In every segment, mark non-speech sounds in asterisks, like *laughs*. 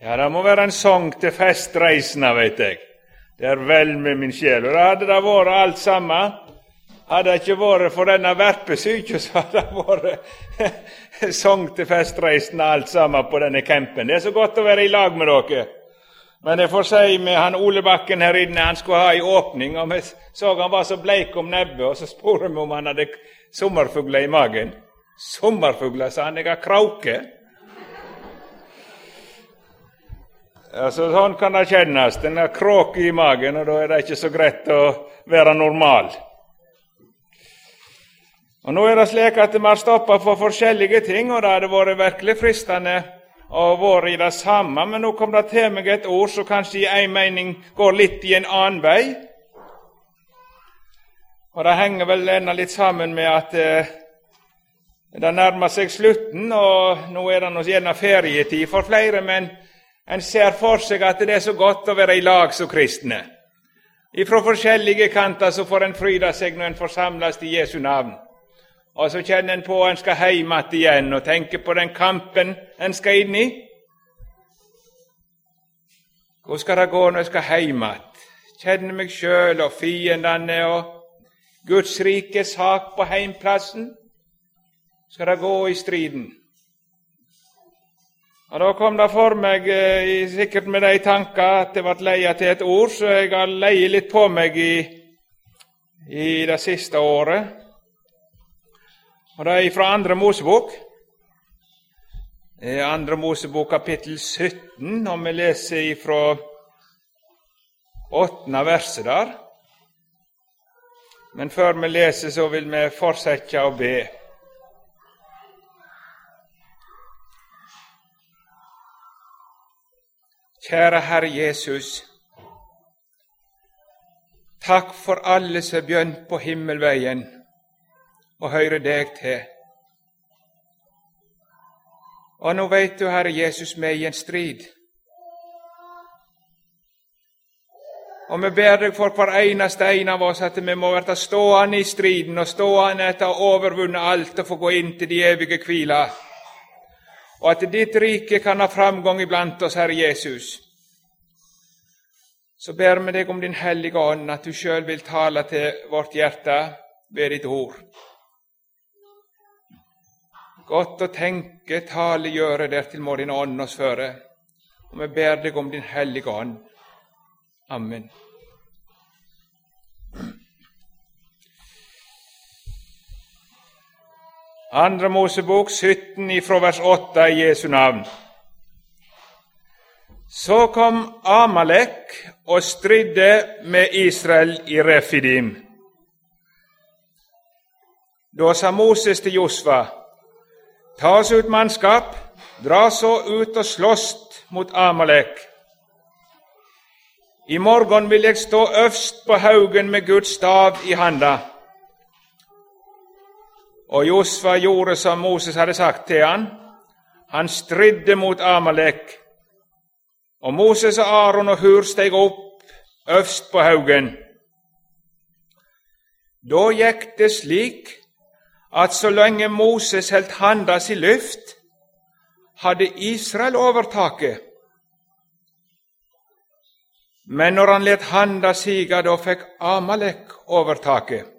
Ja, det må være en sang til festreisende, veit jeg. Det er vel med min sjel. Og det hadde det vært alt sammen. Hadde det ikke vært for denne verpesyke, så hadde det vært *laughs* sang til festreisende alt sammen på denne campen. Det er så godt å være i lag med dere. Men jeg får si med han Ole Bakken her inne, han skulle ha ei åpning, og vi så han var så bleik om nebbet, og så spurte vi om han hadde sommerfugler i magen. Sommerfugler, sa han. Jeg har krauke. Altså, sånn kan det kjennes. Den har kråke i magen, og da er det ikke så greit å være normal. Og Nå er det slik at vi har stoppa for forskjellige ting, og det hadde vært virkelig fristende å være i det samme, men nå kom det til meg et ord som kanskje i en mening går litt i en annen vei. Og Det henger vel ennå litt sammen med at eh, det nærmer seg slutten, og nå er det gjerne ferietid for flere, men en ser for seg at det er så godt å være i lag som kristne. Fra forskjellige kanter så får en fryde seg når en forsamles i Jesu navn. Og så kjenner en på en skal hjem igjen og tenker på den kampen en skal inn i. Hvordan skal det gå når jeg skal hjem igjen? Kjenner meg sjøl og fiendene og Guds rike sak på heimplassen? Skal det gå i striden? Og Da kom det for meg, eh, sikkert med de tankene, at det ble leia til et ord, så jeg har leid litt på meg i, i det siste året. Og Det er fra Andre Mosebok. Andre Mosebok kapittel 17, og vi leser fra åttende verset der. Men før vi leser, så vil vi fortsette å be. Kjære Herre Jesus. Takk for alle som har på himmelveien og hører deg til. Og nå veit du, Herre Jesus, vi er i en strid. Og vi ber deg for hver eneste en av oss at vi må bli stående i striden og stående etter å ha overvunnet alt og få gå inn til de evige hviler og at ditt rike kan ha framgang iblant oss, Herre Jesus. Så ber vi deg om Din Hellige Ånd, at du sjøl vil tale til vårt hjerte ved ditt ord. Godt å tenke, tale, gjøre, dertil må Din Ånd oss føre. Og vi ber deg om Din Hellige Ånd. Amen. Andre Mosebok 17 ifra vers 8 i Jesu navn. Så kom Amalek og stridde med Israel i Refidim. Da sa Moses til Josfa, ta oss ut mannskap, dra så ut og slåss mot Amalek. I morgen vil jeg stå øverst på haugen med Guds stav i handa. Og Josfa gjorde som Moses hadde sagt til han. Han stridde mot Amalek. Og Moses og Aron og Hur steg opp øverst på haugen. Da gikk det slik at så lenge Moses holdt handa si luft, hadde Israel overtaket. Men når han let handa siga, da fikk Amalek overtaket.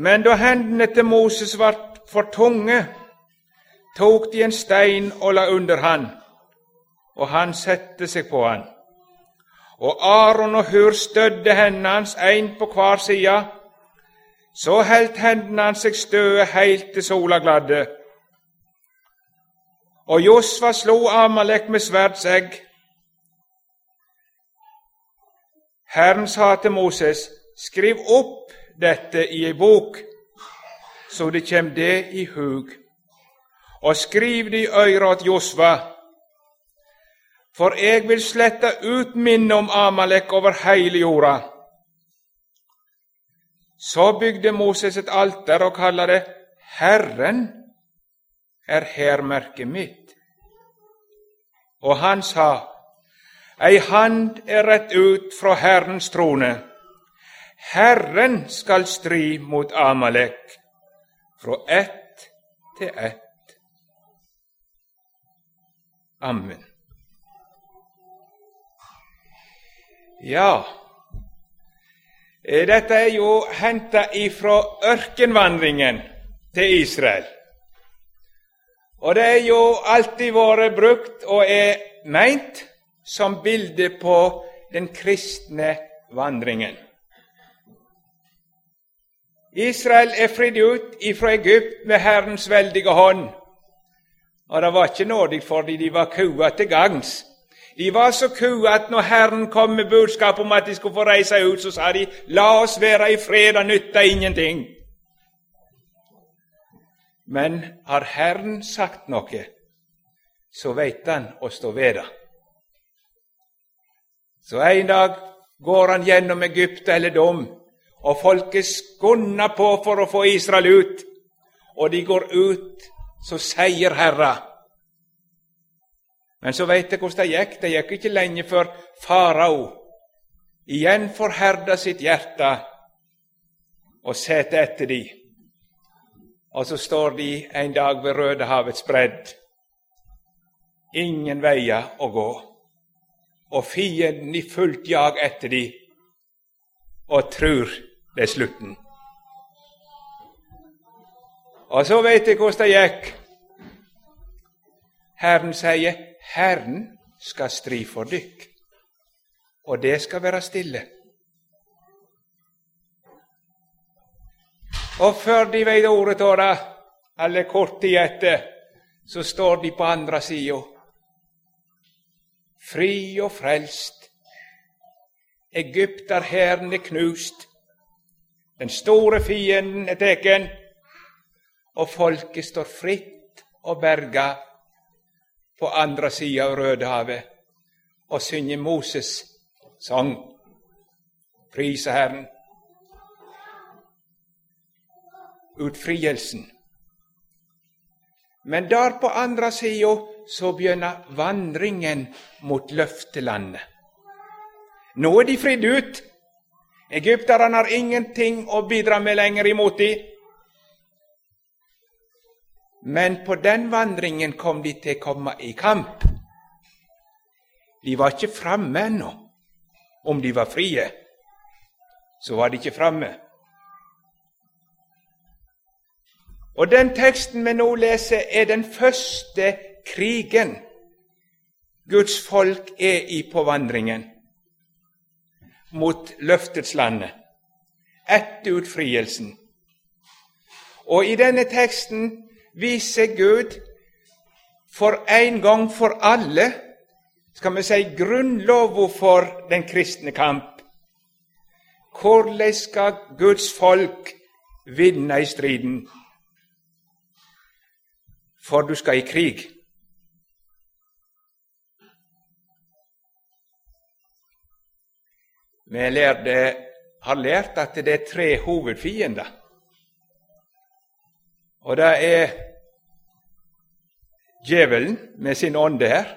Men da hendene til Moses var for tunge, tok de en stein og la under han, og han sette seg på han. Og Aron og Hur stødde hendene hans, én på hver side. Så heldt hendene hans seg støe heilt til sola gladde. Og Josva slo Amalek med sverdsegg. Herren sa til Moses, skriv opp dette i ei bok, så det kjem det i hug. Og skriv det i øyra til Josva, for eg vil slette ut minnet om Amalek over heile jorda. Så bygde Moses et alter og kalla det Herren er hærmerket mitt. Og han sa, Ei hand er rett ut fra Herrens trone. Herren skal stri mot Amalek fra ett til ett. Amen. Ja, eh, dette er jo henta ifra ørkenvandringen til Israel. Og det er jo alltid vært brukt og er meint som bilde på den kristne vandringen. Israel er fridd ut ifra Egypt med Herrens veldige hånd. Og det var ikke nådig fordi de var kua til gagns. De var så kua at når Herren kom med budskap om at de skulle få reise ut, så sa de 'La oss være i fred, det nytter ingenting'. Men har Herren sagt noe, så veit han å stå ved det. Så en dag går han gjennom Egypt eller dom, og folket skunda på for å få Israel ut. Og de går ut, så sier Herra. Men så veit jeg hvordan det gikk. Det gikk ikke lenge før farao igjen forherda sitt hjerte og sette etter de. Og så står de en dag ved Rødehavets bredd. Ingen veier å gå. Og fienden i fullt jag etter de, og trur det er slutten. Og så veit jeg hvordan det gikk. Herren sier, 'Herren skal stri for dykk', og det skal være stille. Og før de veit ordet av det, eller kort tid etter, så står de på andre sida. Fri og frelst. Egypterhæren er knust. Den store fienden er teken, og folket står fritt og berga på andre sida av Rødehavet og synger Moses' sang. Prise Herren. Utfrielsen. Men der på andre sida så begynner vandringen mot løftelandet. Nå er de fridd ut. Egypterne har ingenting å bidra med lenger imot dem. Men på den vandringen kom de til å komme i kamp. De var ikke framme ennå. Om de var frie, så var de ikke framme. Og den teksten vi nå leser, er den første krigen Guds folk er i på vandringen mot løftets landet etter utfrielsen. Og i denne teksten viser Gud for en gang for alle skal vi si grunnlova for den kristne kamp. Hvordan skal Guds folk vinne i striden? For du skal i krig. Vi har lært at det er tre hovedfiender. Og det er djevelen med sin ånde her.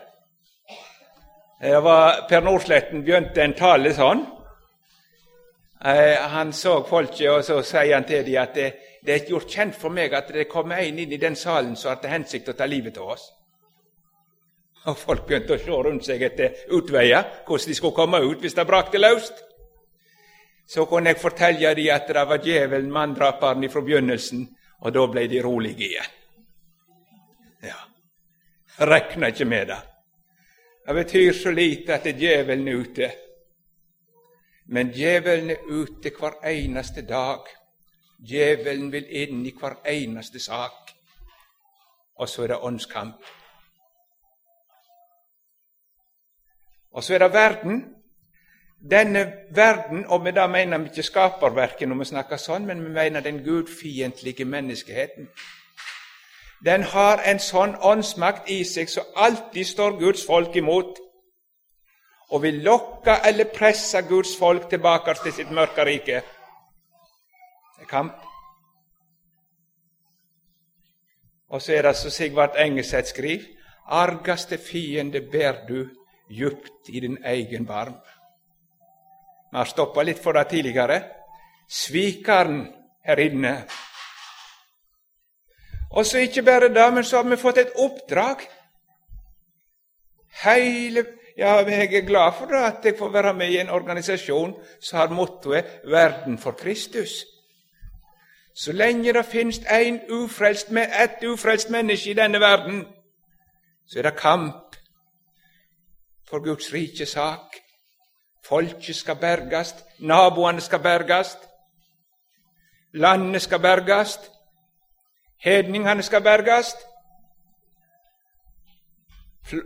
Var Per Nordsletten begynte en tale sånn. Eh, han så folket, og så sier han til dem at det, det er gjort kjent for meg at det kommer en inn i den salen som har til hensikt å ta livet av oss. Og folk begynte å se rundt seg etter utveier, hvordan de skulle komme ut hvis det brakte løst. Så kunne jeg fortelle dem at det var djevelen, manndraperen, fra begynnelsen, og da ble de rolige igjen. Ja, Rekna ikke med det. Det betyr så lite at djevelen er ute. Men djevelen er ute hver eneste dag. Djevelen vil inn i hver eneste sak. Og så er det åndskamp. Og så er det verden. Denne verden, og med det mener vi ikke skaperverket når vi snakker sånn, men vi mener den gudfiendtlige menneskeheten. Den har en sånn åndsmakt i seg som alltid står Guds folk imot, og vil lokke eller presse Guds folk tilbake til sitt mørke rike. Det er kamp. Og så er det som Sigvart Engeseth skriver, argaste fiende ber du djupt i din egen barm. Vi har stoppa litt for det tidligere. Svikeren her inne. Og så ikke bare det, men så har vi fått et oppdrag. Hele, ja, Jeg er glad for at jeg får være med i en organisasjon som har mottoet 'Verden for Kristus'. Så lenge det finnes ufrelst, et ufrelst menneske i denne verden, så er det kamp for Guds rike sak. Folket skal bergast, naboene skal bergast, landet skal bergast, hedningene skal bergast,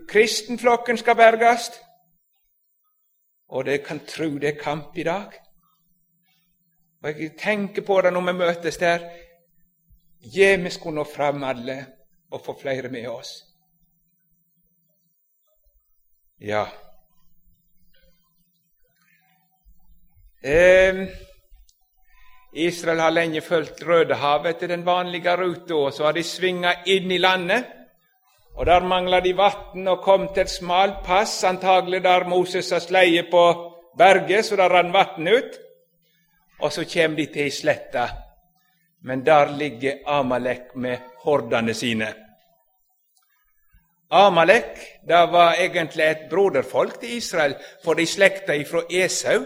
kristenflokken skal bergast. Og det kan tru det er kamp i dag. Og jeg tenker på det når vi møtes der. Gi vi skulle nå fram alle og få flere med oss. Ja. Eh, Israel har lenge fulgt Rødehavet etter den vanlige ruta, og så har de svinga inn i landet. Og Der mangla de vann og kom til et smalt pass, antagelig der Moses har sleie på berget, så der rant vann ut og så kjem de til ei slette. Men der ligger Amalek med hordene sine. Amalek det var egentlig et broderfolk til Israel, for de slekta ifra Esau.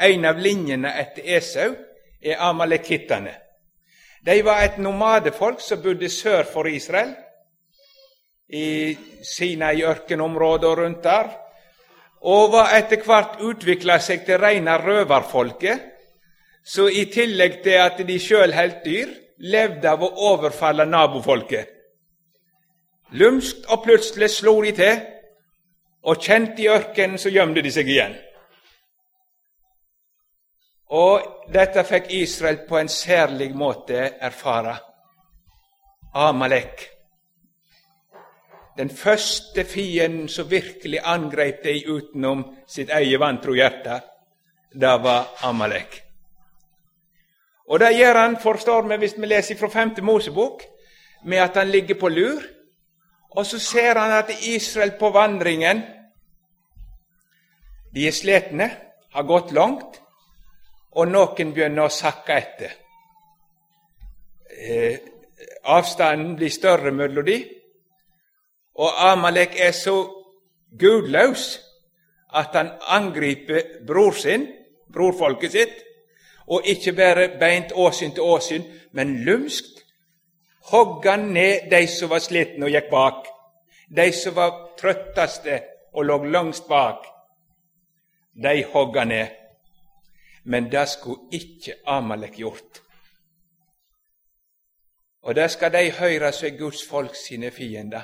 En av linjene etter Esau er amalekittene. De var et nomadefolk som bodde sør for Israel, i Sinai-ørkenområdet og rundt der, og var etter hvert utvikla seg til reine røverfolket så i tillegg til at de sjøl holdt dyr, levde av å overfalle nabofolket. Lumskt og plutselig slo de til, og kjent i ørkenen så gjemte de seg igjen. Og dette fikk Israel på en særlig måte erfare. Amalek. Den første fienden som virkelig angrep dem utenom sitt eget vantro hjerte, det var Amalek. Og det gjør han, forstår vi hvis vi leser fra 5. Mosebok, med at han ligger på lur. Og så ser han at Israel på vandringen De er slitne, har gått langt, og noen begynner å sakke etter. Eh, avstanden blir større mellom de, og Amalek er så gudløs at han angriper bror sin, brorfolket sitt, og ikke bare beint åsyn til åsyn, men lumskt hogg han ned de som var slitne og gikk bak, de som var trøtteste og lå langst bak. De hogga ned. Men det skulle ikke Amalek gjort. Og det skal de høre som er Guds folk sine fiender.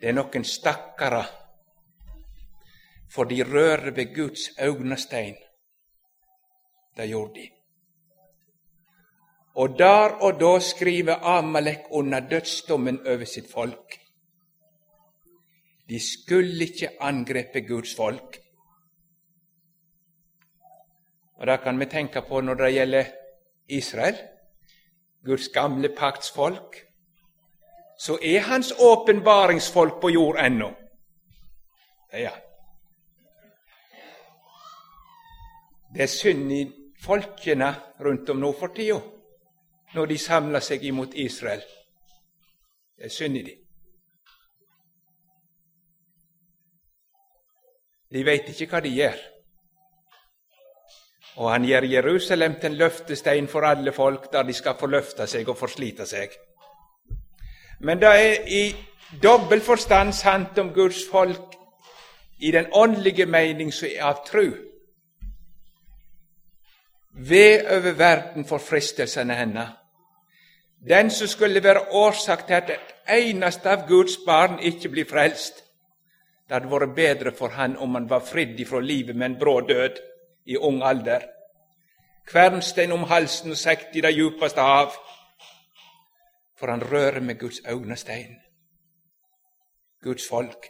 Det er noen stakkarer, for de rører ved Guds øynestein. Det gjorde de. Og der og da skriver Amalek under dødsdommen over sitt folk. De skulle ikke angrepe Guds folk. Og Det kan vi tenke på når det gjelder Israel, Guds gamle paktsfolk. Så er hans åpenbaringsfolk på jord ennå. Det er. Det er synd i folkene rundt om nå for tida, når de samler seg imot Israel. Det er synd i dem. De veit ikke hva de gjør. Og han gjør Jerusalem til en løftestein for alle folk, der de skal få løfte seg og forslite seg. Men det er i dobbel forstand sant om Guds folk i den åndelige mening som er av tru. Ved over verden for fristelsene hennes. Den som skulle være årsak til at et eneste av Guds barn ikke blir frelst. Det hadde vært bedre for han om han var fridd ifra livet med en brå død i ung alder. Kvernstein om halsen og sekt i det djupeste hav. For han rører med Guds øynestein. Guds folk.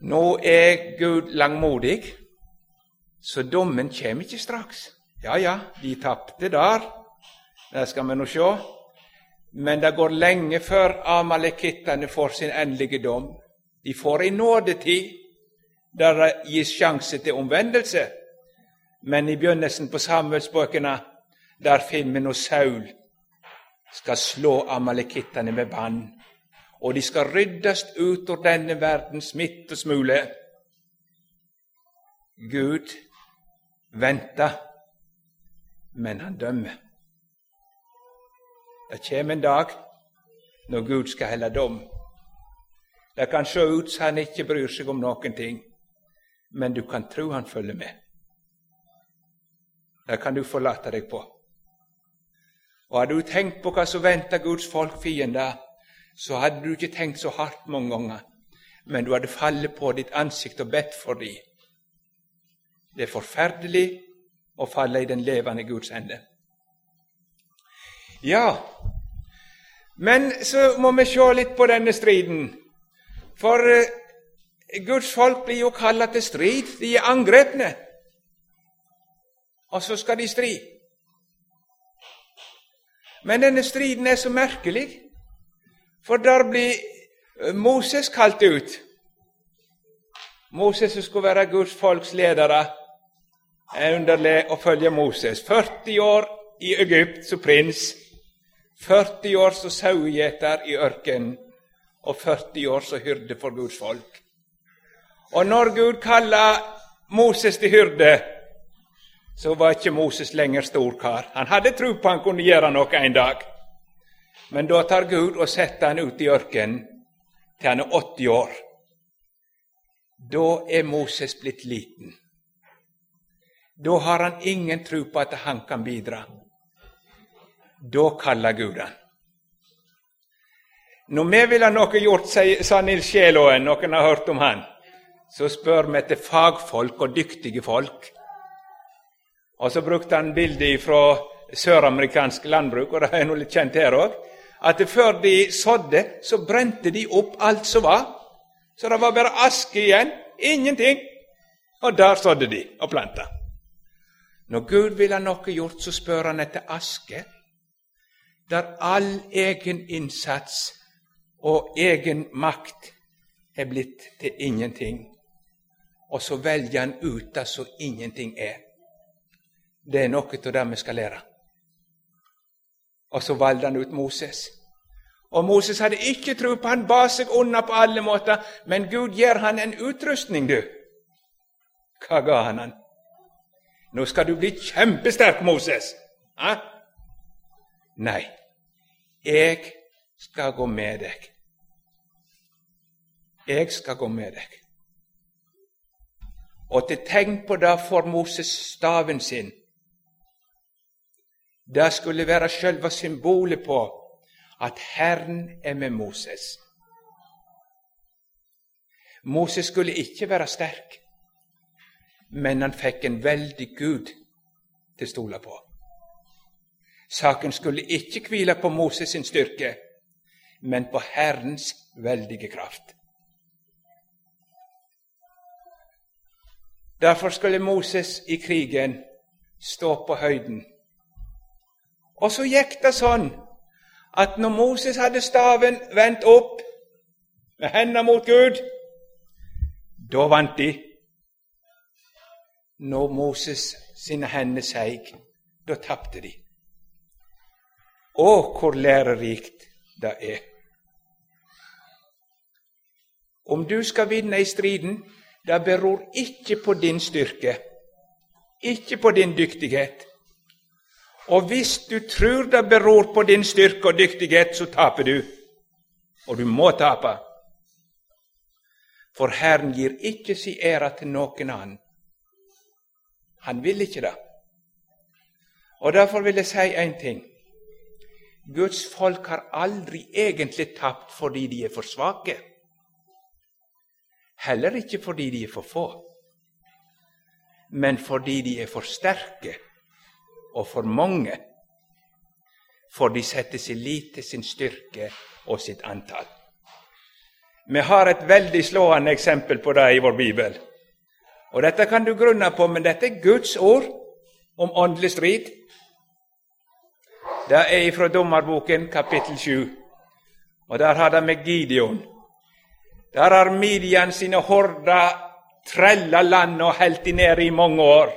Nå er Gud langmodig. Så dommen kjem ikke straks. Ja, ja, de tapte der, det skal vi nå sjå. Men det går lenge før amalekittene får sin endelige dom. De får ei nådetid der det gis sjanse til omvendelse. Men i begynnelsen på Samuelsbøkene, der finner vi nå Saul skal slå amalekittene med bann. og de skal ryddes ut av denne verdens midtesmule. Gud venter, men han dømmer. Det kommer en dag når Gud skal helle dom. Det kan se ut som han ikke bryr seg om noen ting, men du kan tro han følger med. Det kan du forlate deg på. Og Hadde du tenkt på hva som venter Guds folk fiender, så hadde du ikke tenkt så hardt mange ganger, men du hadde fallet på ditt ansikt og bedt for dem. Det er forferdelig å falle i den levende Guds ende. Ja, men så må vi se litt på denne striden. For eh, Guds folk blir jo kalla til strid. De er angrepne. Og så skal de stri. Men denne striden er så merkelig, for der blir eh, Moses kalt ut. Moses skulle være Guds folks ledere. Er underlig å følge Moses. 40 år i Egypt som prins. 40 år som sauegjeter i ørkenen og 40 år som hyrde for Guds folk. Og når Gud kalla Moses til hyrde, så var ikke Moses lenger storkar. Han hadde tro på han kunne gjøre noe en dag. Men da tar Gud og setter han ut i ørkenen til han er 80 år. Da er Moses blitt liten. Da har han ingen tro på at han kan bidra. Da kaller Gud han. Når vi vil ha noe gjort, sa Nils Sjelåen, noen har hørt om han, så spør vi etter fagfolk og dyktige folk. Og så brukte han bildet fra søramerikansk landbruk, og det er nå litt kjent her òg, at før de sådde, så brente de opp alt som var. Så det var bare aske igjen. Ingenting. Og der sådde de og planta. Når Gud vil ha noe gjort, så spør han etter aske der all egen innsats og egen makt er blitt til ingenting. Og så velger han ut det som ingenting er. Det er noe av det vi skal lære. Og så valgte han ut Moses. Og Moses hadde ikke tro på Han ba seg unna på alle måter, men Gud gir han en utrustning, du. Hva ga han han? Nå skal du bli kjempesterk, Moses. Eh? Nei, jeg skal gå med deg. Jeg skal gå med deg. Og til tegn på det får Moses staven sin. Det skulle være sjølve symbolet på at Herren er med Moses. Moses skulle ikke være sterk, men han fikk en veldig Gud til å stole på. Saken skulle ikke hvile på Moses sin styrke, men på Herrens veldige kraft. Derfor skulle Moses i krigen stå på høyden. Og så gikk det sånn at når Moses hadde staven vendt opp med hendene mot Gud, da vant de. Når Moses sine hender seig, da tapte de. Å, hvor lærerikt det er! Om du skal vinne i striden, det beror ikke på din styrke, ikke på din dyktighet. Og hvis du tror det beror på din styrke og dyktighet, så taper du. Og du må tape. For Herren gir ikke si ære til noen annen. Han vil ikke det. Og Derfor vil jeg si én ting. Guds folk har aldri egentlig tapt fordi de er for svake. Heller ikke fordi de er for få, men fordi de er for sterke og for mange. For de setter sin lit til sin styrke og sitt antall. Vi har et veldig slående eksempel på det i vår bibel. Og Dette kan du grunne på, men dette er Guds ord om åndelig strid. Det er fra Dommerboken, kapittel 7. Og der har det med Gideon. Der har Midian sine horder trella landet og helt de ned i mange år.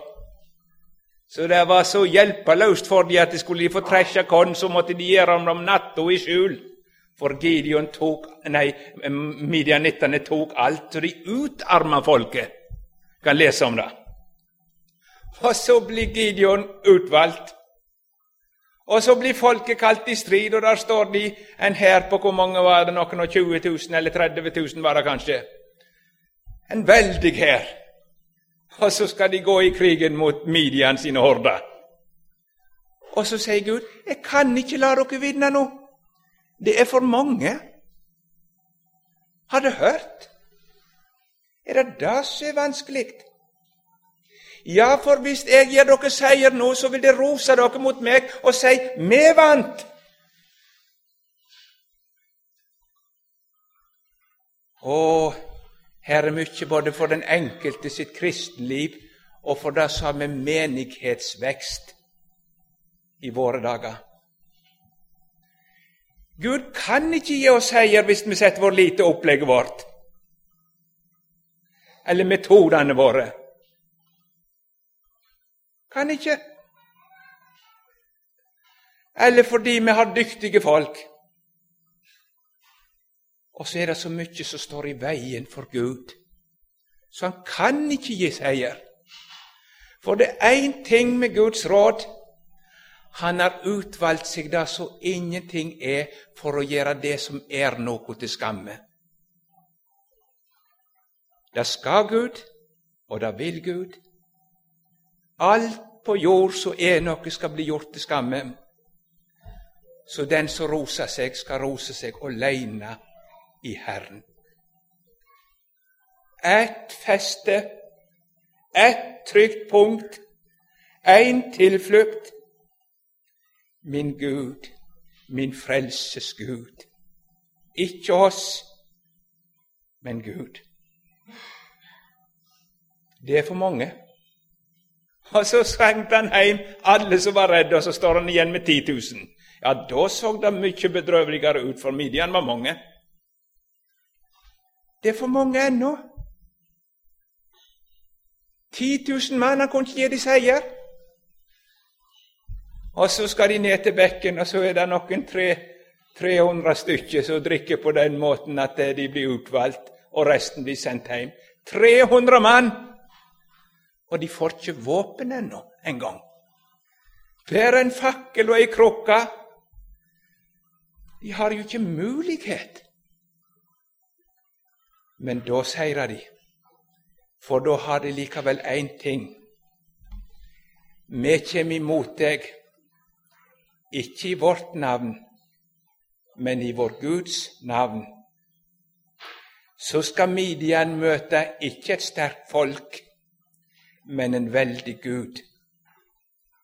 Så det var så hjelpeløst for dem at de skulle få tresja korn, så måtte de gjøre dem om natta i skjul. For Gideon tok, nei, midianittene tok alt, så de utarma folket. Kan lese om det. Og så blir Gideon utvalgt. Og så blir folket kalt i strid, og der står de en hær på hvor mange var det, noen og 20 000 eller 30 000 var det kanskje. En veldig hær. Og så skal de gå i krigen mot Midian sine horder. Og så sier Gud, 'Jeg kan ikke la dere vinne nå. Det er for mange.' Har du hørt? Er det det som er vanskelig? Ja, for hvis jeg gir dere seier nå, så vil de rose dere mot meg og si 'Vi vant'. Og her er mye både for den enkelte sitt kristenliv og for det som med menighetsvekst i våre dager. Gud kan ikke gi oss seier hvis vi setter vår lite opplegget vårt eller metodene våre. Kan ikke. Eller fordi vi har dyktige folk. Og så er det så mye som står i veien for Gud, så han kan ikke gi seier. For det er én ting med Guds råd. Han har utvalgt seg det så ingenting er, for å gjøre det som er noe til skamme. Det skal Gud, og det vil Gud. Alt på jord så er noe, skal bli gjort til skamme. Så den som roser seg, skal rose seg aleine i Herren. Ett feste, ett trygt punkt, én tilflukt. Min Gud, min frelses Gud. Ikke oss, men Gud. Det er for mange. Og så sendte han hjem alle som var redde, og så står han igjen med 10 000. Ja, da så det mye bedrøveligere ut, for midjene var mange. Det er for mange ennå. 10 000 mann, han kunne ikke gi dem seier. Og så skal de ned til bekken, og så er det noen tre, 300 stykker som drikker på den måten at de blir utvalgt, og resten blir sendt hjem. 300 mann! Og de får ikke våpen ennå engang. Bare en fakkel og ei krukke. De har jo ikke mulighet. Men da seirer de, for da har de likevel én ting. Vi kjem imot deg, ikke i vårt navn, men i vår Guds navn. Så skal Midian møte ikke et sterkt folk, men en veldig Gud.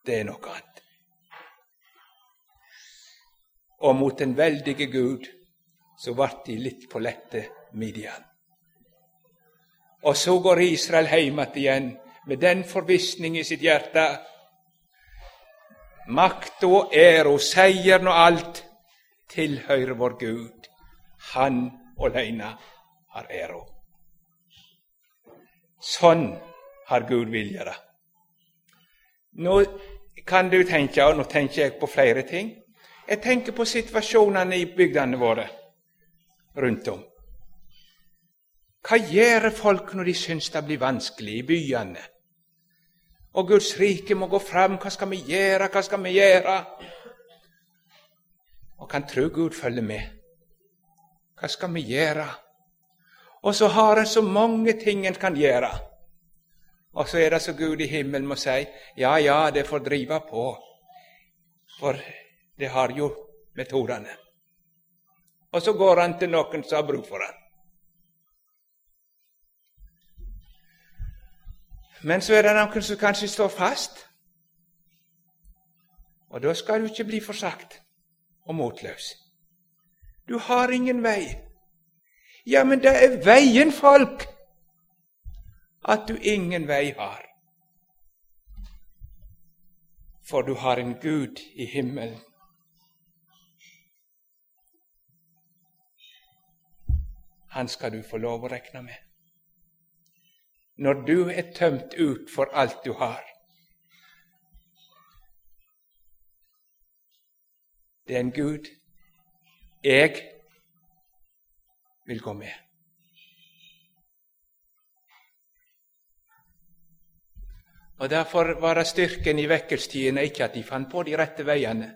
Det er noe annet. Og mot den veldige Gud så ble de litt på lette, Midian. Og så går Israel hjem igjen med den forvissning i sitt hjerte. Makt og ære seieren og alt tilhører vår Gud. Han aleine har æra. Sånn har Gud vilja det. Nå kan du tenke, og nå tenker jeg på flere ting Jeg tenker på situasjonene i bygdene våre rundt om. Hva gjør folk når de syns det blir vanskelig i byene? Og Guds rike må gå fram. Hva skal vi gjøre? Hva skal vi gjøre? Og kan tro Gud følger med. Hva skal vi gjøre? Og så har en så mange ting en kan gjøre. Og så er det så Gud i himmelen må si ja, ja, det får drive på. For det har jo metodene. Og så går han til noen som har bruk for han. Men så er det noen som kanskje står fast. Og da skal du ikke bli forsagt og motløs. Du har ingen vei. Ja, men det er veien, folk, at du ingen vei har. For du har en Gud i himmelen. Han skal du få lov å regne med når du er tømt ut for alt du har. Det er en Gud jeg vil gå med. Og Derfor var det styrken i vekkelstidene ikke at de fant på de rette veiene,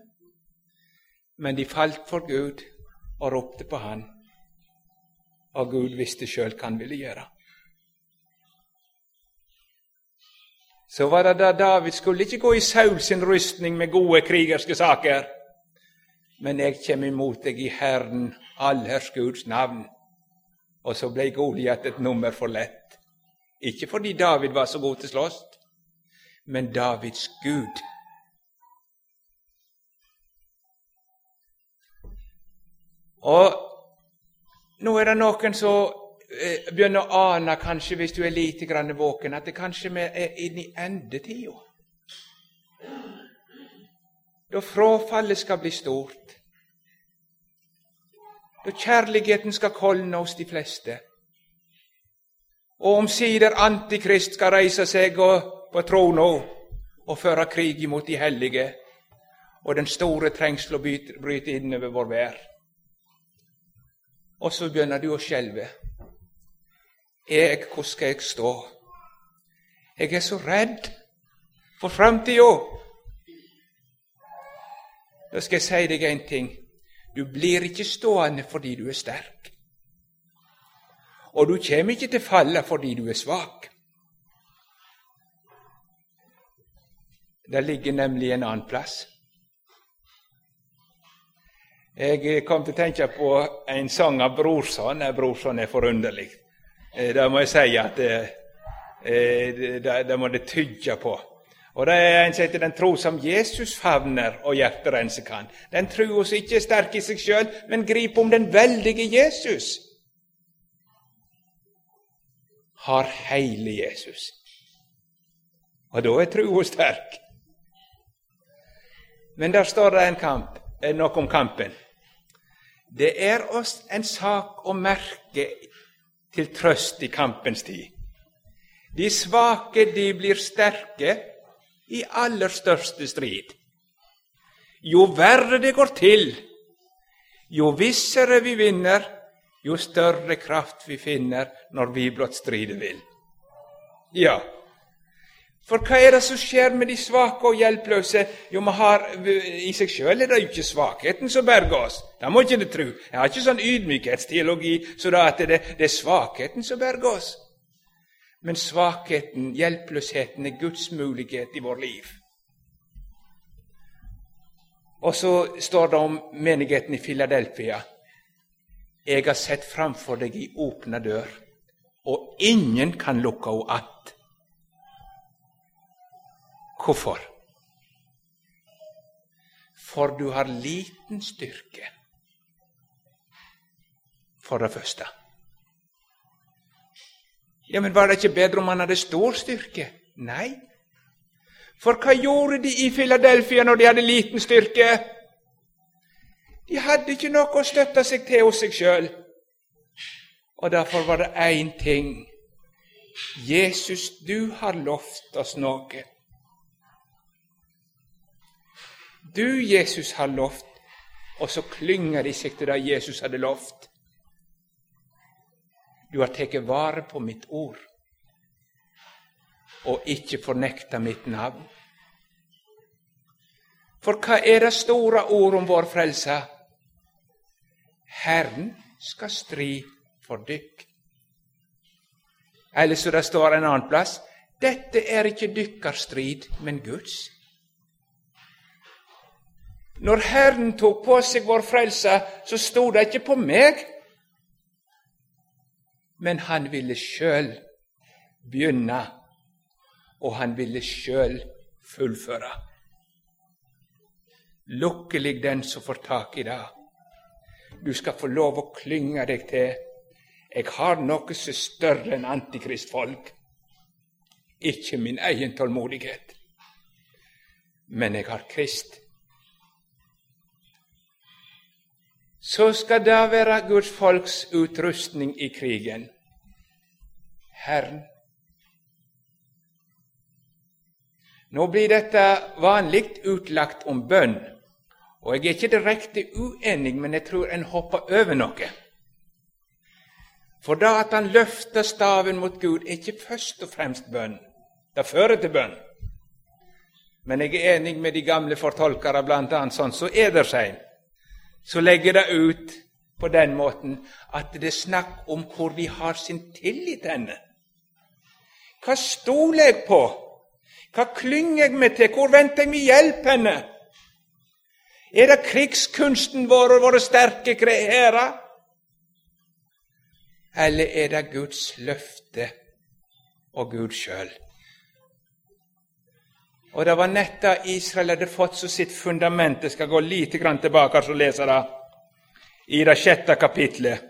men de falt for Gud og ropte på Han, og Gud visste sjøl hva Han ville gjøre. Så var det da David skulle ikke gå i Saul sin rustning med gode krigerske saker, men jeg kommer imot deg i Herren allherrs Guds navn. Og så ble Goliat et nummer for lett. Ikke fordi David var så god til slåss, men Davids Gud. Og nå er det noen som eh, begynner å ane, kanskje hvis du er lite grann våken, at det kanskje vi er inne i endetida. Da frafallet skal bli stort. Da kjærligheten skal kolne hos de fleste. Og omsider Antikrist skal reise seg på trona og føre krig imot de hellige, og den store trengsel å bryte inn over vår vær. Og så begynner du å skjelve. Jeg, hvor skal jeg stå? Jeg er så redd for framtida. Da skal jeg si deg én ting. Du blir ikke stående fordi du er sterk. Og du kommer ikke til å falle fordi du er svak. Det ligger nemlig en annen plass. Jeg kom til å tenke på en sang av Brorson. Brorson er forunderlig. Eh, det må jeg si at det, eh, må det tygge på. Og Det er en som heter den tro som Jesus favner og hjerterenser kan. Den tro oss ikke er sterk i seg sjøl, men griper om den veldige Jesus. Har hele Jesus. Og da er trua sterk. Men der står det en kamp, noe om kampen. Det er oss en sak å merke til trøst i kampens tid. De svake, de blir sterke i aller største strid. Jo verre det går til, jo vissere vi vinner, jo større kraft vi finner når vi blott strider vil. Ja, for hva er det som skjer med de svake og hjelpeløse? Jo, vi har, I seg sjøl er det jo ikke svakheten som berger oss. Det må ikke du tro. Jeg har ikke sånn ydmykhetsteologi så da at det, det er svakheten som berger oss. Men svakheten, hjelpeløsheten, er Guds mulighet i vår liv. Og så står det om menigheten i Filadelfia. Jeg har sett framfor deg i åpne dør, og ingen kan lukke henne att. Hvorfor? For du har liten styrke, for det første. Ja, Men var det ikke bedre om han hadde stor styrke? Nei. For hva gjorde de i Filadelfia når de hadde liten styrke? De hadde ikke noe å støtte seg til hos seg sjøl. Og derfor var det én ting. Jesus, du har lovt oss noe. Du, Jesus, har lovt. Og så klynger de seg til det Jesus hadde lovt. Du har tatt vare på mitt ord og ikke fornekta mitt navn. For hva er det store ord om vår frelse? Herren skal stri for dykk. Eller så det står en annen plass dette er ikke dykkers strid, men Guds. Når Herren tok på seg vår frelse, så sto det ikke på meg, men han ville sjøl begynne, og han ville sjøl fullføre. Lukkelig den som får tak i det. Du skal få lov å klynge deg til. Jeg har noe er større enn antikristfolk. Ikke min egen tålmodighet, men jeg har Krist så skal det være Guds folks utrustning i krigen. Herren. Nå blir dette vanlig utlagt om bønn, og jeg er ikke direkte uenig, men jeg tror en hopper over noe. For da at han løfter staven mot Gud, er ikke først og fremst bønn. Det fører til bønn. Men jeg er enig med de gamle fortolkere, bl.a. sånn som så Edersheim, som legger det ut på den måten at det er snakk om hvor vi har sin tillit henne. Hva stoler jeg på? Hva klynger jeg meg til? Hvor venter jeg meg hjelp henne? Er det krigskunsten vår og våre sterke hærer? Eller er det Guds løfte og Gud sjøl? Og det var netta Israel hadde fått som sitt fundament. Jeg skal gå litt tilbake og lese det i det sjette kapitlet,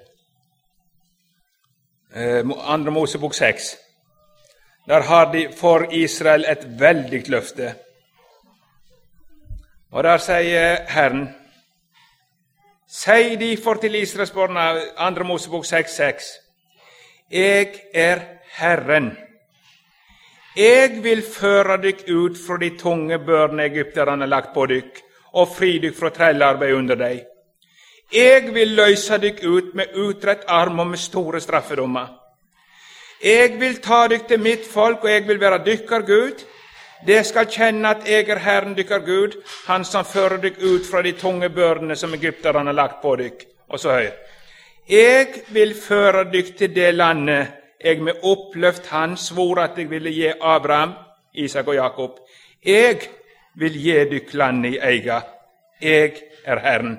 eh, andre Mosebok seks. Der har de for Israel et veldig løfte. Og der sier Herren Sei derfor til Israels barn, andre Mosebok 6,6. Jeg er Herren jeg vil føre dykk ut fra de tunge børene egypterne har lagt på dykk, og fri dykk fra trellarbeid under deg. Jeg vil løse dykk ut med utrett arm og med store straffedommer. Jeg vil ta dykk til mitt folk, og jeg vil være dykkar Gud. Det skal kjenne at jeg er Herren dykkar Gud, Han som fører dykk ut fra de tunge børene som egypterne har lagt på dykk. Og så høyt. Jeg vil føre dykk til det landet jeg med oppløft hand svor at jeg ville gi Abraham, Isak og Jakob. Jeg vil gi dykk landet i eiga. Jeg er Herren.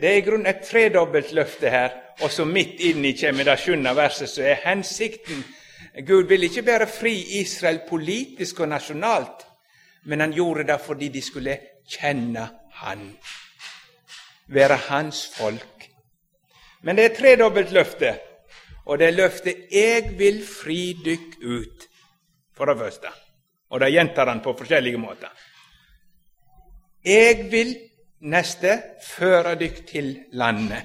Det er i grunnen et tredobbelt løfte her, og så midt inni kommer det sjuende verset, så er hensikten Gud vil ikke bare fri Israel politisk og nasjonalt, men han gjorde det fordi de skulle kjenne Han, være Hans folk. Men det er tredobbelt løfte, og det er løftet 'Jeg vil fri dykk ut', for det første. Og det gjentar han på forskjellige måter. Jeg vil neste føre dykk til landet.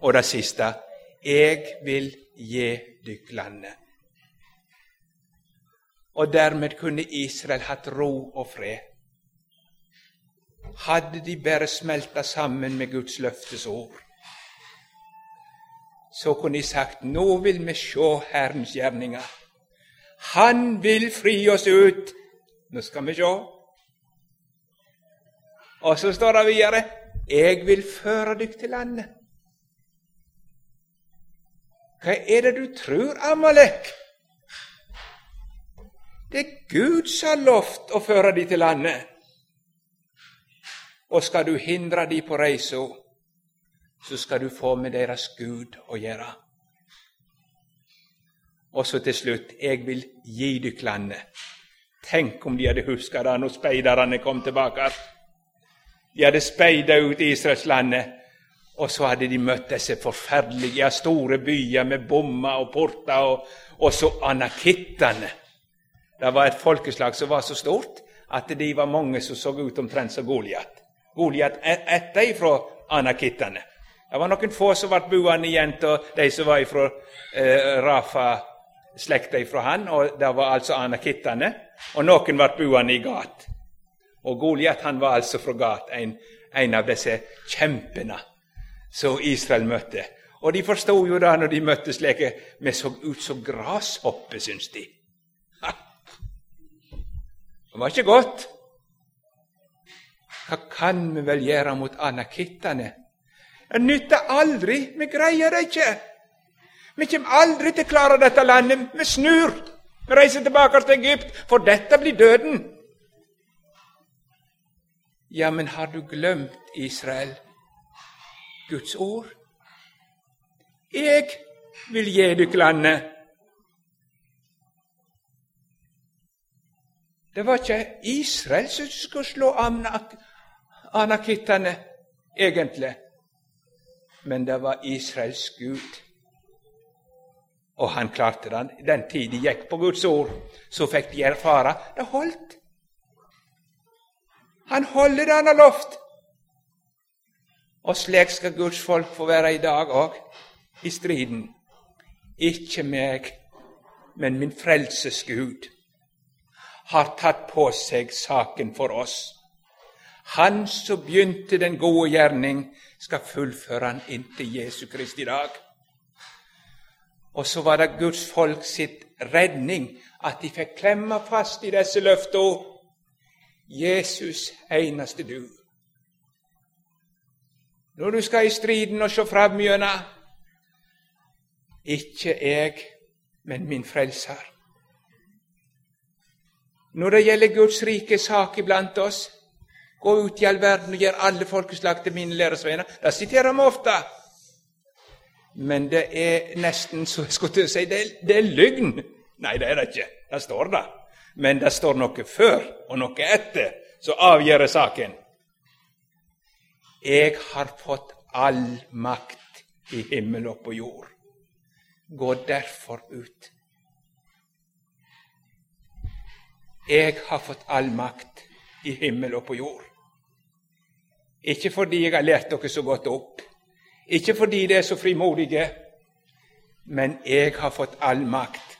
Og det siste jeg vil gi dykk landet. Og dermed kunne Israel hatt ro og fred. Hadde de bare smelta sammen med Guds løftes ord så kunne de sagt nå vil vi se Herrens gjerninger. Han vil fri oss ut. Nå skal vi se. Og så står det videre jeg vil føre dykk til landet. Hva er det du tror, Amalek? Det er Gud som har lovt å føre de til landet. Og skal du hindre de på reisa, så skal du få med deres Gud å gjøre. Og så til slutt jeg vil gi dykk landet. Tenk om de hadde huska det når speiderne kom tilbake. De hadde speida ut Israelslandet, og så hadde de møtt disse forferdelige store byer med bommer og porter, og, og så anakittene. Det var et folkeslag som var så stort at de var mange som så ut omtrent som Goliat. Goliat etter ifra anakittene. Det var noen få som ble boende igjen av de som var fra eh, Rafa-slekta fra han, og det var altså anakittene. Og noen ble boende i Gat. Og Goliat han var altså fra Gat, en, en av disse kjempene som Israel møtte. Og de forsto jo da når de møtte slike Vi så ut som grashopper, syns de. Ha. Det var ikke godt. Hva kan vi vel gjøre mot anakittene? Det nytter aldri. Vi greier det ikke. Vi kommer aldri til å klare dette landet. Vi snur. Vi reiser tilbake til Egypt, for dette blir døden. Ja, men har du glemt, Israel, Guds ord? Jeg vil gi dykk landet. Det var ikke Israel som skulle slå anakittene, egentlig men det var Israels Gud. Og han klarte det. Den tid de gikk på Guds ord, så fikk de erfare det holdt. Han holder det han har lovt. Og slik skal Guds folk få være i dag òg, i striden. Ikke meg, men min frelses Gud har tatt på seg saken for oss. Han som begynte den gode gjerning, skal fullføre han inntil Jesu Kristi dag. Og så var det Guds folk sitt redning at de fikk klemme fast i disse løftene. Jesus, eneste du. Når du skal i striden og se fram gjennom ikke jeg, men min Frelser. Når det gjelder Guds rike sak iblant oss, gå ut i all verden og gjør alle folkeslag til mine læresvenner. Det siterer vi ofte. Men det er nesten så jeg skulle til å si det, det er løgn. Nei, det er det ikke. Det står det. Men det står noe før og noe etter som avgjør saken. Jeg har fått all makt i himmel og på jord. Gå derfor ut. Jeg har fått all makt i himmel og på jord. Ikke fordi jeg har lært dere så godt opp, ikke fordi det er så frimodige, men jeg har fått all makt,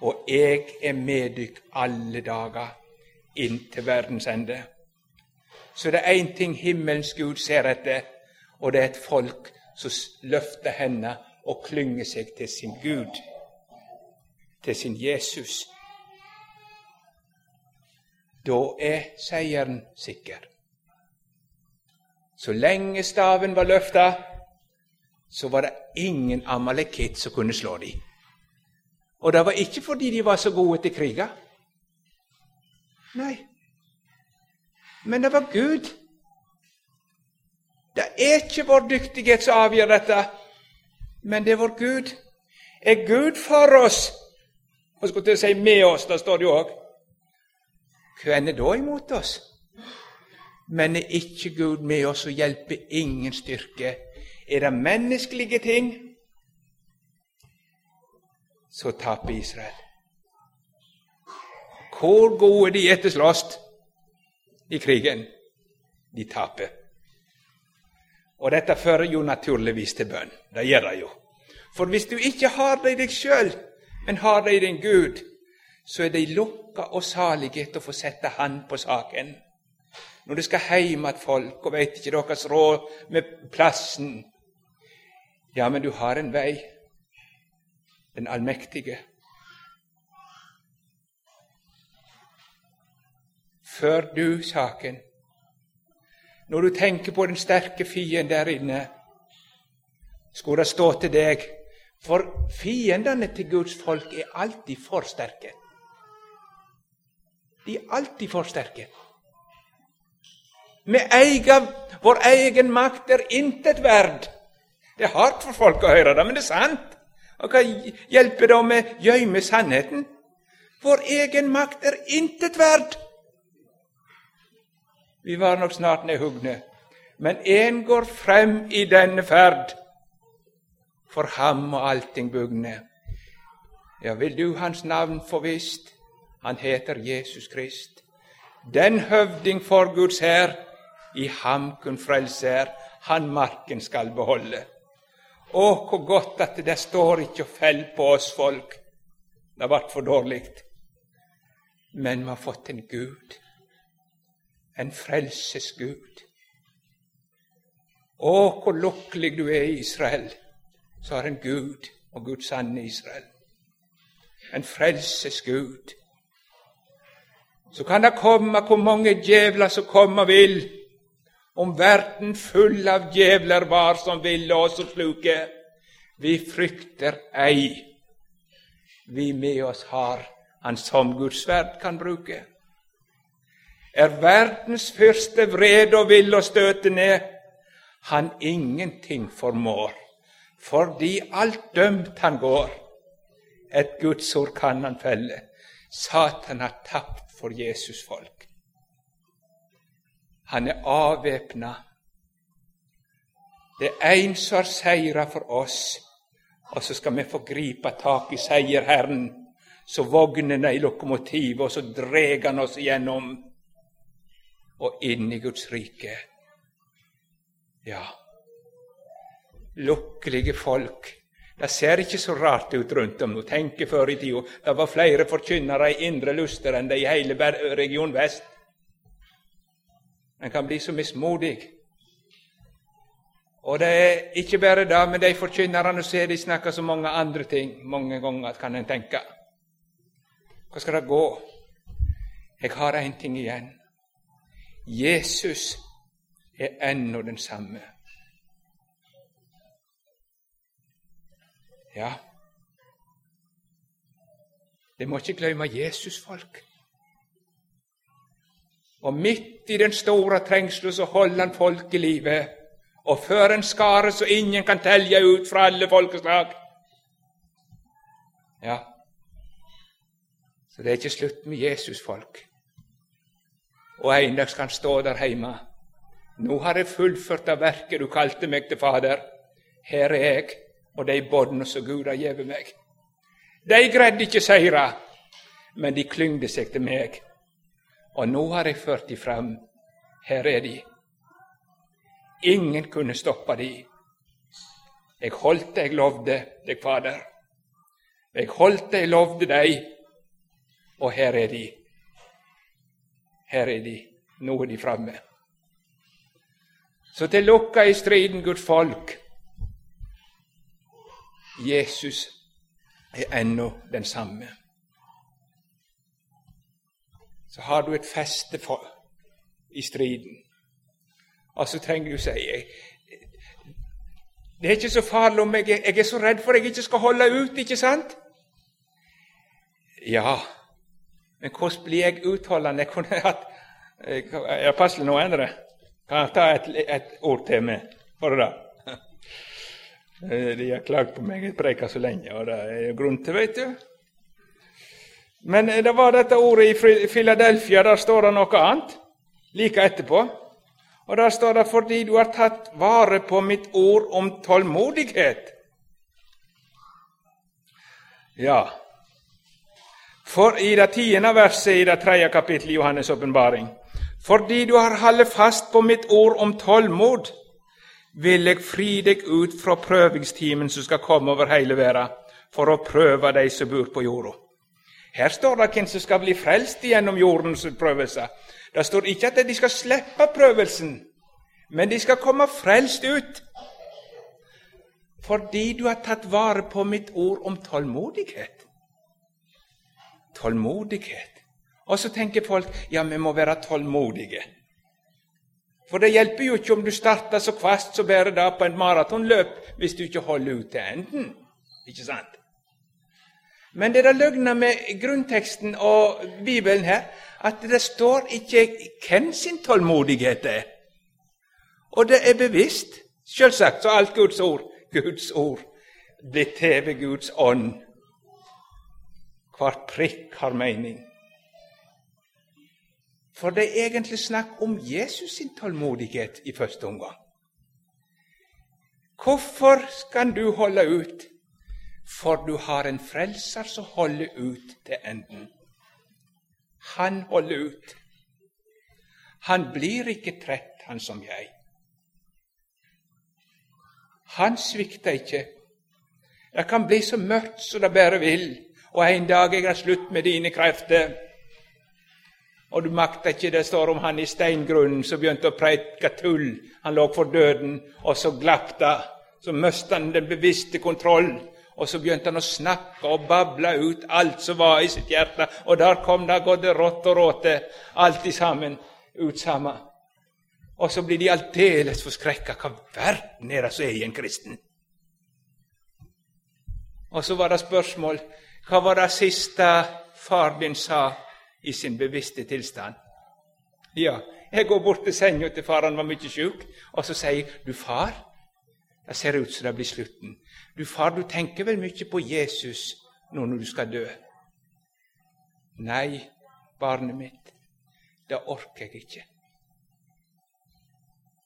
og jeg er med dykk alle dager inn til verdens ende. Så det er én ting himmelens Gud ser etter, og det er et folk som løfter hendene og klynger seg til sin Gud, til sin Jesus. Da er seieren sikker. Så lenge staven var løfta, så var det ingen amalekitt som kunne slå dem. Og det var ikke fordi de var så gode til kriga. Nei, men det var Gud. Det er ikke vår dyktighet som avgjør dette, men det er vår Gud. Er Gud for oss? Og skulle til å si med oss, det står det jo òg. Hvem er da imot oss? Men er ikke Gud med oss og hjelper ingen styrke? Er det menneskelige ting, så taper Israel. Hvor gode de er til slåss i krigen, de taper. Og dette fører jo naturligvis til bønn. Det gjør det jo. For hvis du ikke har det i deg sjøl, men har det i din Gud, så er de lukka og salige til å få sette Han på saken. Når du skal hjem att folk, og veit ikke deres råd med plassen Ja, men du har en vei, den allmektige. Før du saken. Når du tenker på den sterke fienden der inne, skulle det stå til deg For fiendene til Guds folk er alltid for sterke. De er alltid for sterke. Vi eier vår egen makt er intet verd. Det er hardt for folk å høre det, men det er sant. Og Hva hjelper det om vi gjemmer sannheten? Vår egen makt er intet verd. Vi var nok snart nedhugne, men én går frem i denne ferd. For ham og allting bugne. Ja, vil du hans navn få visst? Han heter Jesus Krist. Den høvding for Guds hær, i ham kun frelse er, han marken skal beholde. Å, hvor godt at det står ikke og fell på oss folk. Det ble for dårlig. Men vi har fått en Gud, en frelsesgud. Å, hvor lukkelig du er i Israel, så har en Gud og Guds sanne Israel. En frelsesgud så kan det komme hvor mange djevler som kommer vil. Om verden full av djevler var som ville oss og sluke. Vi frykter ei. Vi med oss har Han som Guds sverd kan bruke. Er verdens fyrste vred og vil å støte ned, han ingenting formår, fordi alt dømt han går. Et Guds ord kan han felle. Satan har tapt for Jesus folk. Han er avvæpna. Det er en som har seira for oss, og så skal vi få gripe tak i seierherren, så vognene i lokomotivet, og så dreg han oss igjennom og inn i Guds rike. Ja, lukkelige folk det ser ikke så rart ut rundt om nå. Tenk før i tida. Det var flere forkynnere i Indre Luster enn det i hele Region Vest. En kan bli så mismodig. Og det er ikke bare det, men de forkynnerne ser de snakker så mange andre ting mange ganger, kan en tenke. Hva skal det gå? Jeg har én ting igjen. Jesus er ennå den samme. Ja, de må ikke glemme Jesus, folk. Og midt i den store trengselen så holder han folk i live, og fører en skare så ingen kan telje ut fra alle folkeslag. Ja, så det er ikke slutt med Jesus, folk. Og en dag skal han stå der hjemme. Nå har jeg fullført det verket du kalte meg til Fader. Her er jeg og de båndene som Gud har gitt meg. De greide ikke seire, men de klyngde seg til meg. Og nå har jeg ført de fram. Her er de. Ingen kunne stoppe de. Jeg holdt det jeg lovde deg, Fader. Jeg holdt det jeg lovde deg, og her er de. Her er de. Nå er de framme. Så til lukka i striden, Guds folk. Jesus er ennå den samme. Så har du et feste for, i striden. Og så trenger du si Det er ikke så farlig om jeg, jeg er så redd for at jeg ikke skal holde ut, ikke sant? Ja, men hvordan blir jeg utholdende? Jeg kunne hatt Jeg passer nå endre. Kan jeg ta et, et ord til meg for det? *laughs* De har klagd på meg, jeg preker så lenge, og det er grunn til, vet du. Men det var dette ordet i Philadelphia, der står det noe annet like etterpå. Og der står det 'fordi du har tatt vare på mitt ord om tålmodighet'. Ja, for i det tiende verset i det tredje kapittelet i Johannes' åpenbaring fordi du har holdt fast på mitt ord om tålmod, vil jeg fri deg ut fra prøvingstimen som skal komme over hele verden, for å prøve de som bor på jorda. Her står det hvem som skal bli frelst gjennom jordens prøvelser. Det står ikke at de skal slippe prøvelsen, men de skal komme frelst ut. Fordi du har tatt vare på mitt ord om tålmodighet. Tålmodighet. Og så tenker folk ja, vi må være tålmodige. For det hjelper jo ikke om du starter så kvast så bærer det på en maratonløp, hvis du ikke holder ut til enden. Ikke sant? Men det er løgna med grunnteksten og Bibelen her, at det står ikke hvem sin tålmodighet er. Og det er bevisst. Selvsagt så alt Guds ord, Guds ord, blir til ved Guds ånd. Hvert prikk har mening. For det er egentlig snakk om Jesus sin tålmodighet i første omgang. Hvorfor skal du holde ut? For du har en frelser som holder ut til enden. Han holder ut. Han blir ikke trett, han som jeg. Han svikter ikke. Det kan bli så mørkt som det bare vil, og en dag er har slutt med dine krefter. Og du makter ikke Det står om han i steingrunnen som begynte å preike tull. Han lå for døden, og så glapp det. Så mistet han den bevisste kontroll. Og så begynte han å snakke og bable ut alt som var i sitt hjerte. Og der kom det både rått og råte, alt i sammen, ut sammen. Og så blir de aldeles forskrekka. Hva verden er det som er i en kristen? Og så var det spørsmål hva var det siste far din sa i sin bevisste tilstand. Ja, jeg går bort til senga til far, han var mye sjuk, og så sier 'Du, far, det ser ut som det blir slutten.' 'Du, far, du tenker vel mye på Jesus nå når du skal dø?' 'Nei, barnet mitt, det orker jeg ikke.'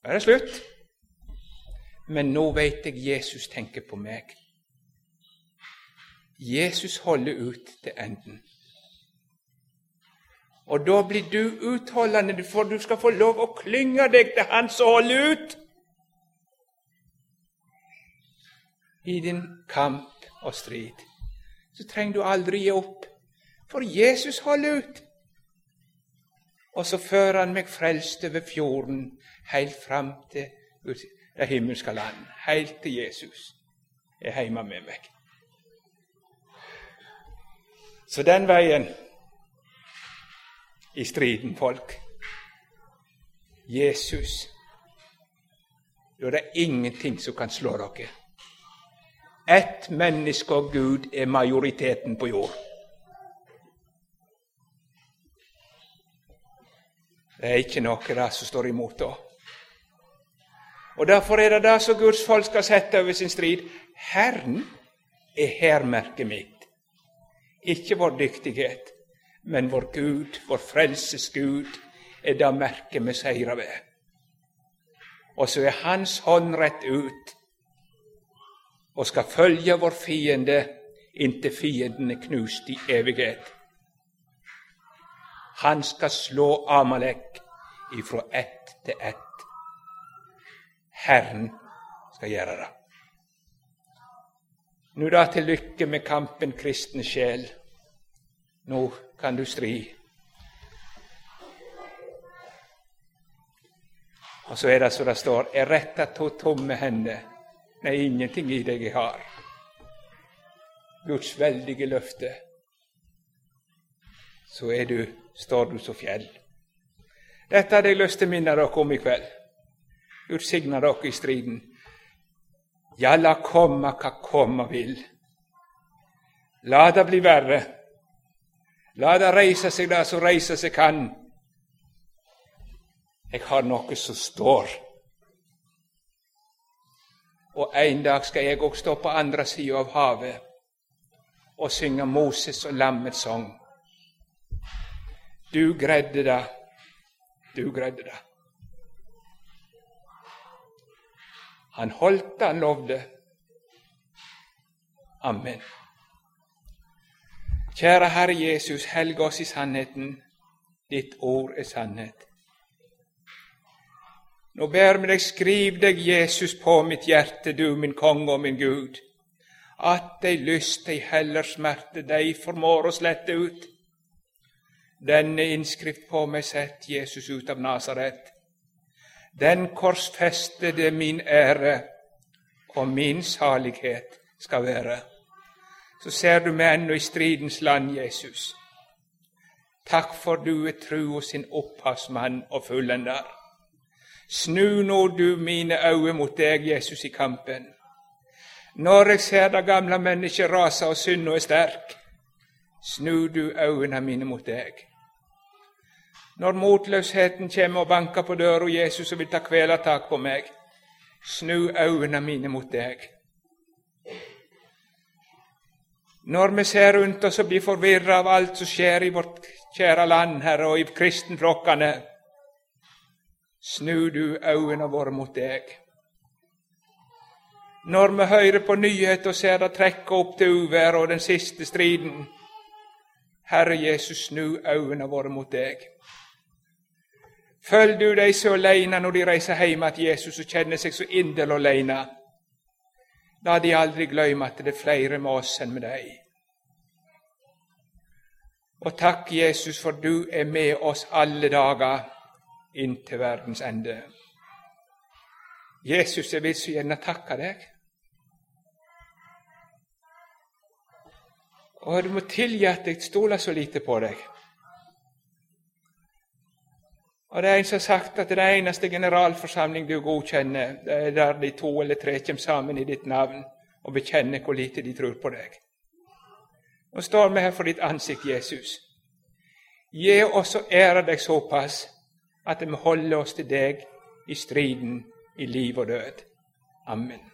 Da er det slutt. Men nå veit jeg Jesus tenker på meg. Jesus holder ut til enden. Og da blir du utholdende, for du skal få lov å klynge deg til Han som holder ut i din kamp og strid. Så trenger du aldri gi opp, for Jesus holder ut. Og så fører han meg frelst over fjorden, helt fram til det himmelske land, helt til Jesus er hjemme med meg. Så den veien i striden, folk. Jesus. Da er det ingenting som kan slå dere. Ett menneske og Gud er majoriteten på jord. Det er ikke noe der som står imot da. Og Derfor er det det som Guds folk skal sette over sin strid. Herren er hærmerket mitt. Ikke vår dyktighet, men vår Gud, vår frelses Gud, er det merket vi seirer ved. Og så er Hans hånd rett ut og skal følge vår fiende inntil fienden er knust i evighet. Han skal slå Amalek ifra ett til ett. Herren skal gjøre det. Nå da til lykke med kampen, kristne sjel. Nå kan du stri. Og så er det som det står, er retta to tomme hender, nei, ingenting i deg jeg har. Guds veldige løfte. Så er du, står du som fjell. Dette hadde jeg lyst til å minne dere om i kveld. Gud signa dere i striden. Ja, la komme hva komme vil. La det bli verre. La det reise seg det som reise seg kan. Jeg har noe som står. Og en dag skal jeg òg stå på andre sida av havet og synge Moses og lammets sang. Du greide det, du greide det. Han holdt det han lovde. Amen. Kjære Herre Jesus, helg oss i sannheten. Ditt ord er sannhet. Nå ber vi deg, skriv deg, Jesus, på mitt hjerte, du min konge og min Gud, at dei lyst, dei heller smerte, dei formår å slette ut. Denne innskrift på meg sett Jesus ut av Nasaret. Den korsfestede min ære og min salighet skal være så ser du meg ennå i stridens land, Jesus. Takk for du er tru og sin opphavsmann og fullender. Snu nå du mine øyne mot deg, Jesus, i kampen. Når jeg ser det gamle mennesket rase og synda er sterk, snu du øynene mine mot deg. Når motløsheten kommer og banker på døra, Jesus, og vil ta kvelertak på meg, snu øynene mine mot deg. Når vi ser rundt oss og blir forvirra av alt som skjer i vårt kjære land, Herre, og i kristenflokkene, snu du øynene våre mot deg. Når vi hører på nyheter og ser det trekke opp til uvær og den siste striden, Herre Jesus, snu øynene våre mot deg. Følg du deg så aleine når de reiser hjem til Jesus og kjenner seg så inderlig aleine. La de aldri glemme at det er flere med oss enn med deg. Og takk, Jesus, for du er med oss alle dager inntil verdens ende. Jesus, jeg vil så gjerne takke deg. Og du må tilgi at jeg stoler så lite på deg. Og Det er en som har sagt at det eneste generalforsamling du godkjenner, det er der de to eller tre kommer sammen i ditt navn og bekjenner hvor lite de tror på deg. Nå står vi her for ditt ansikt, Jesus. Gi oss å ære deg såpass at vi holder oss til deg i striden i liv og død. Amen.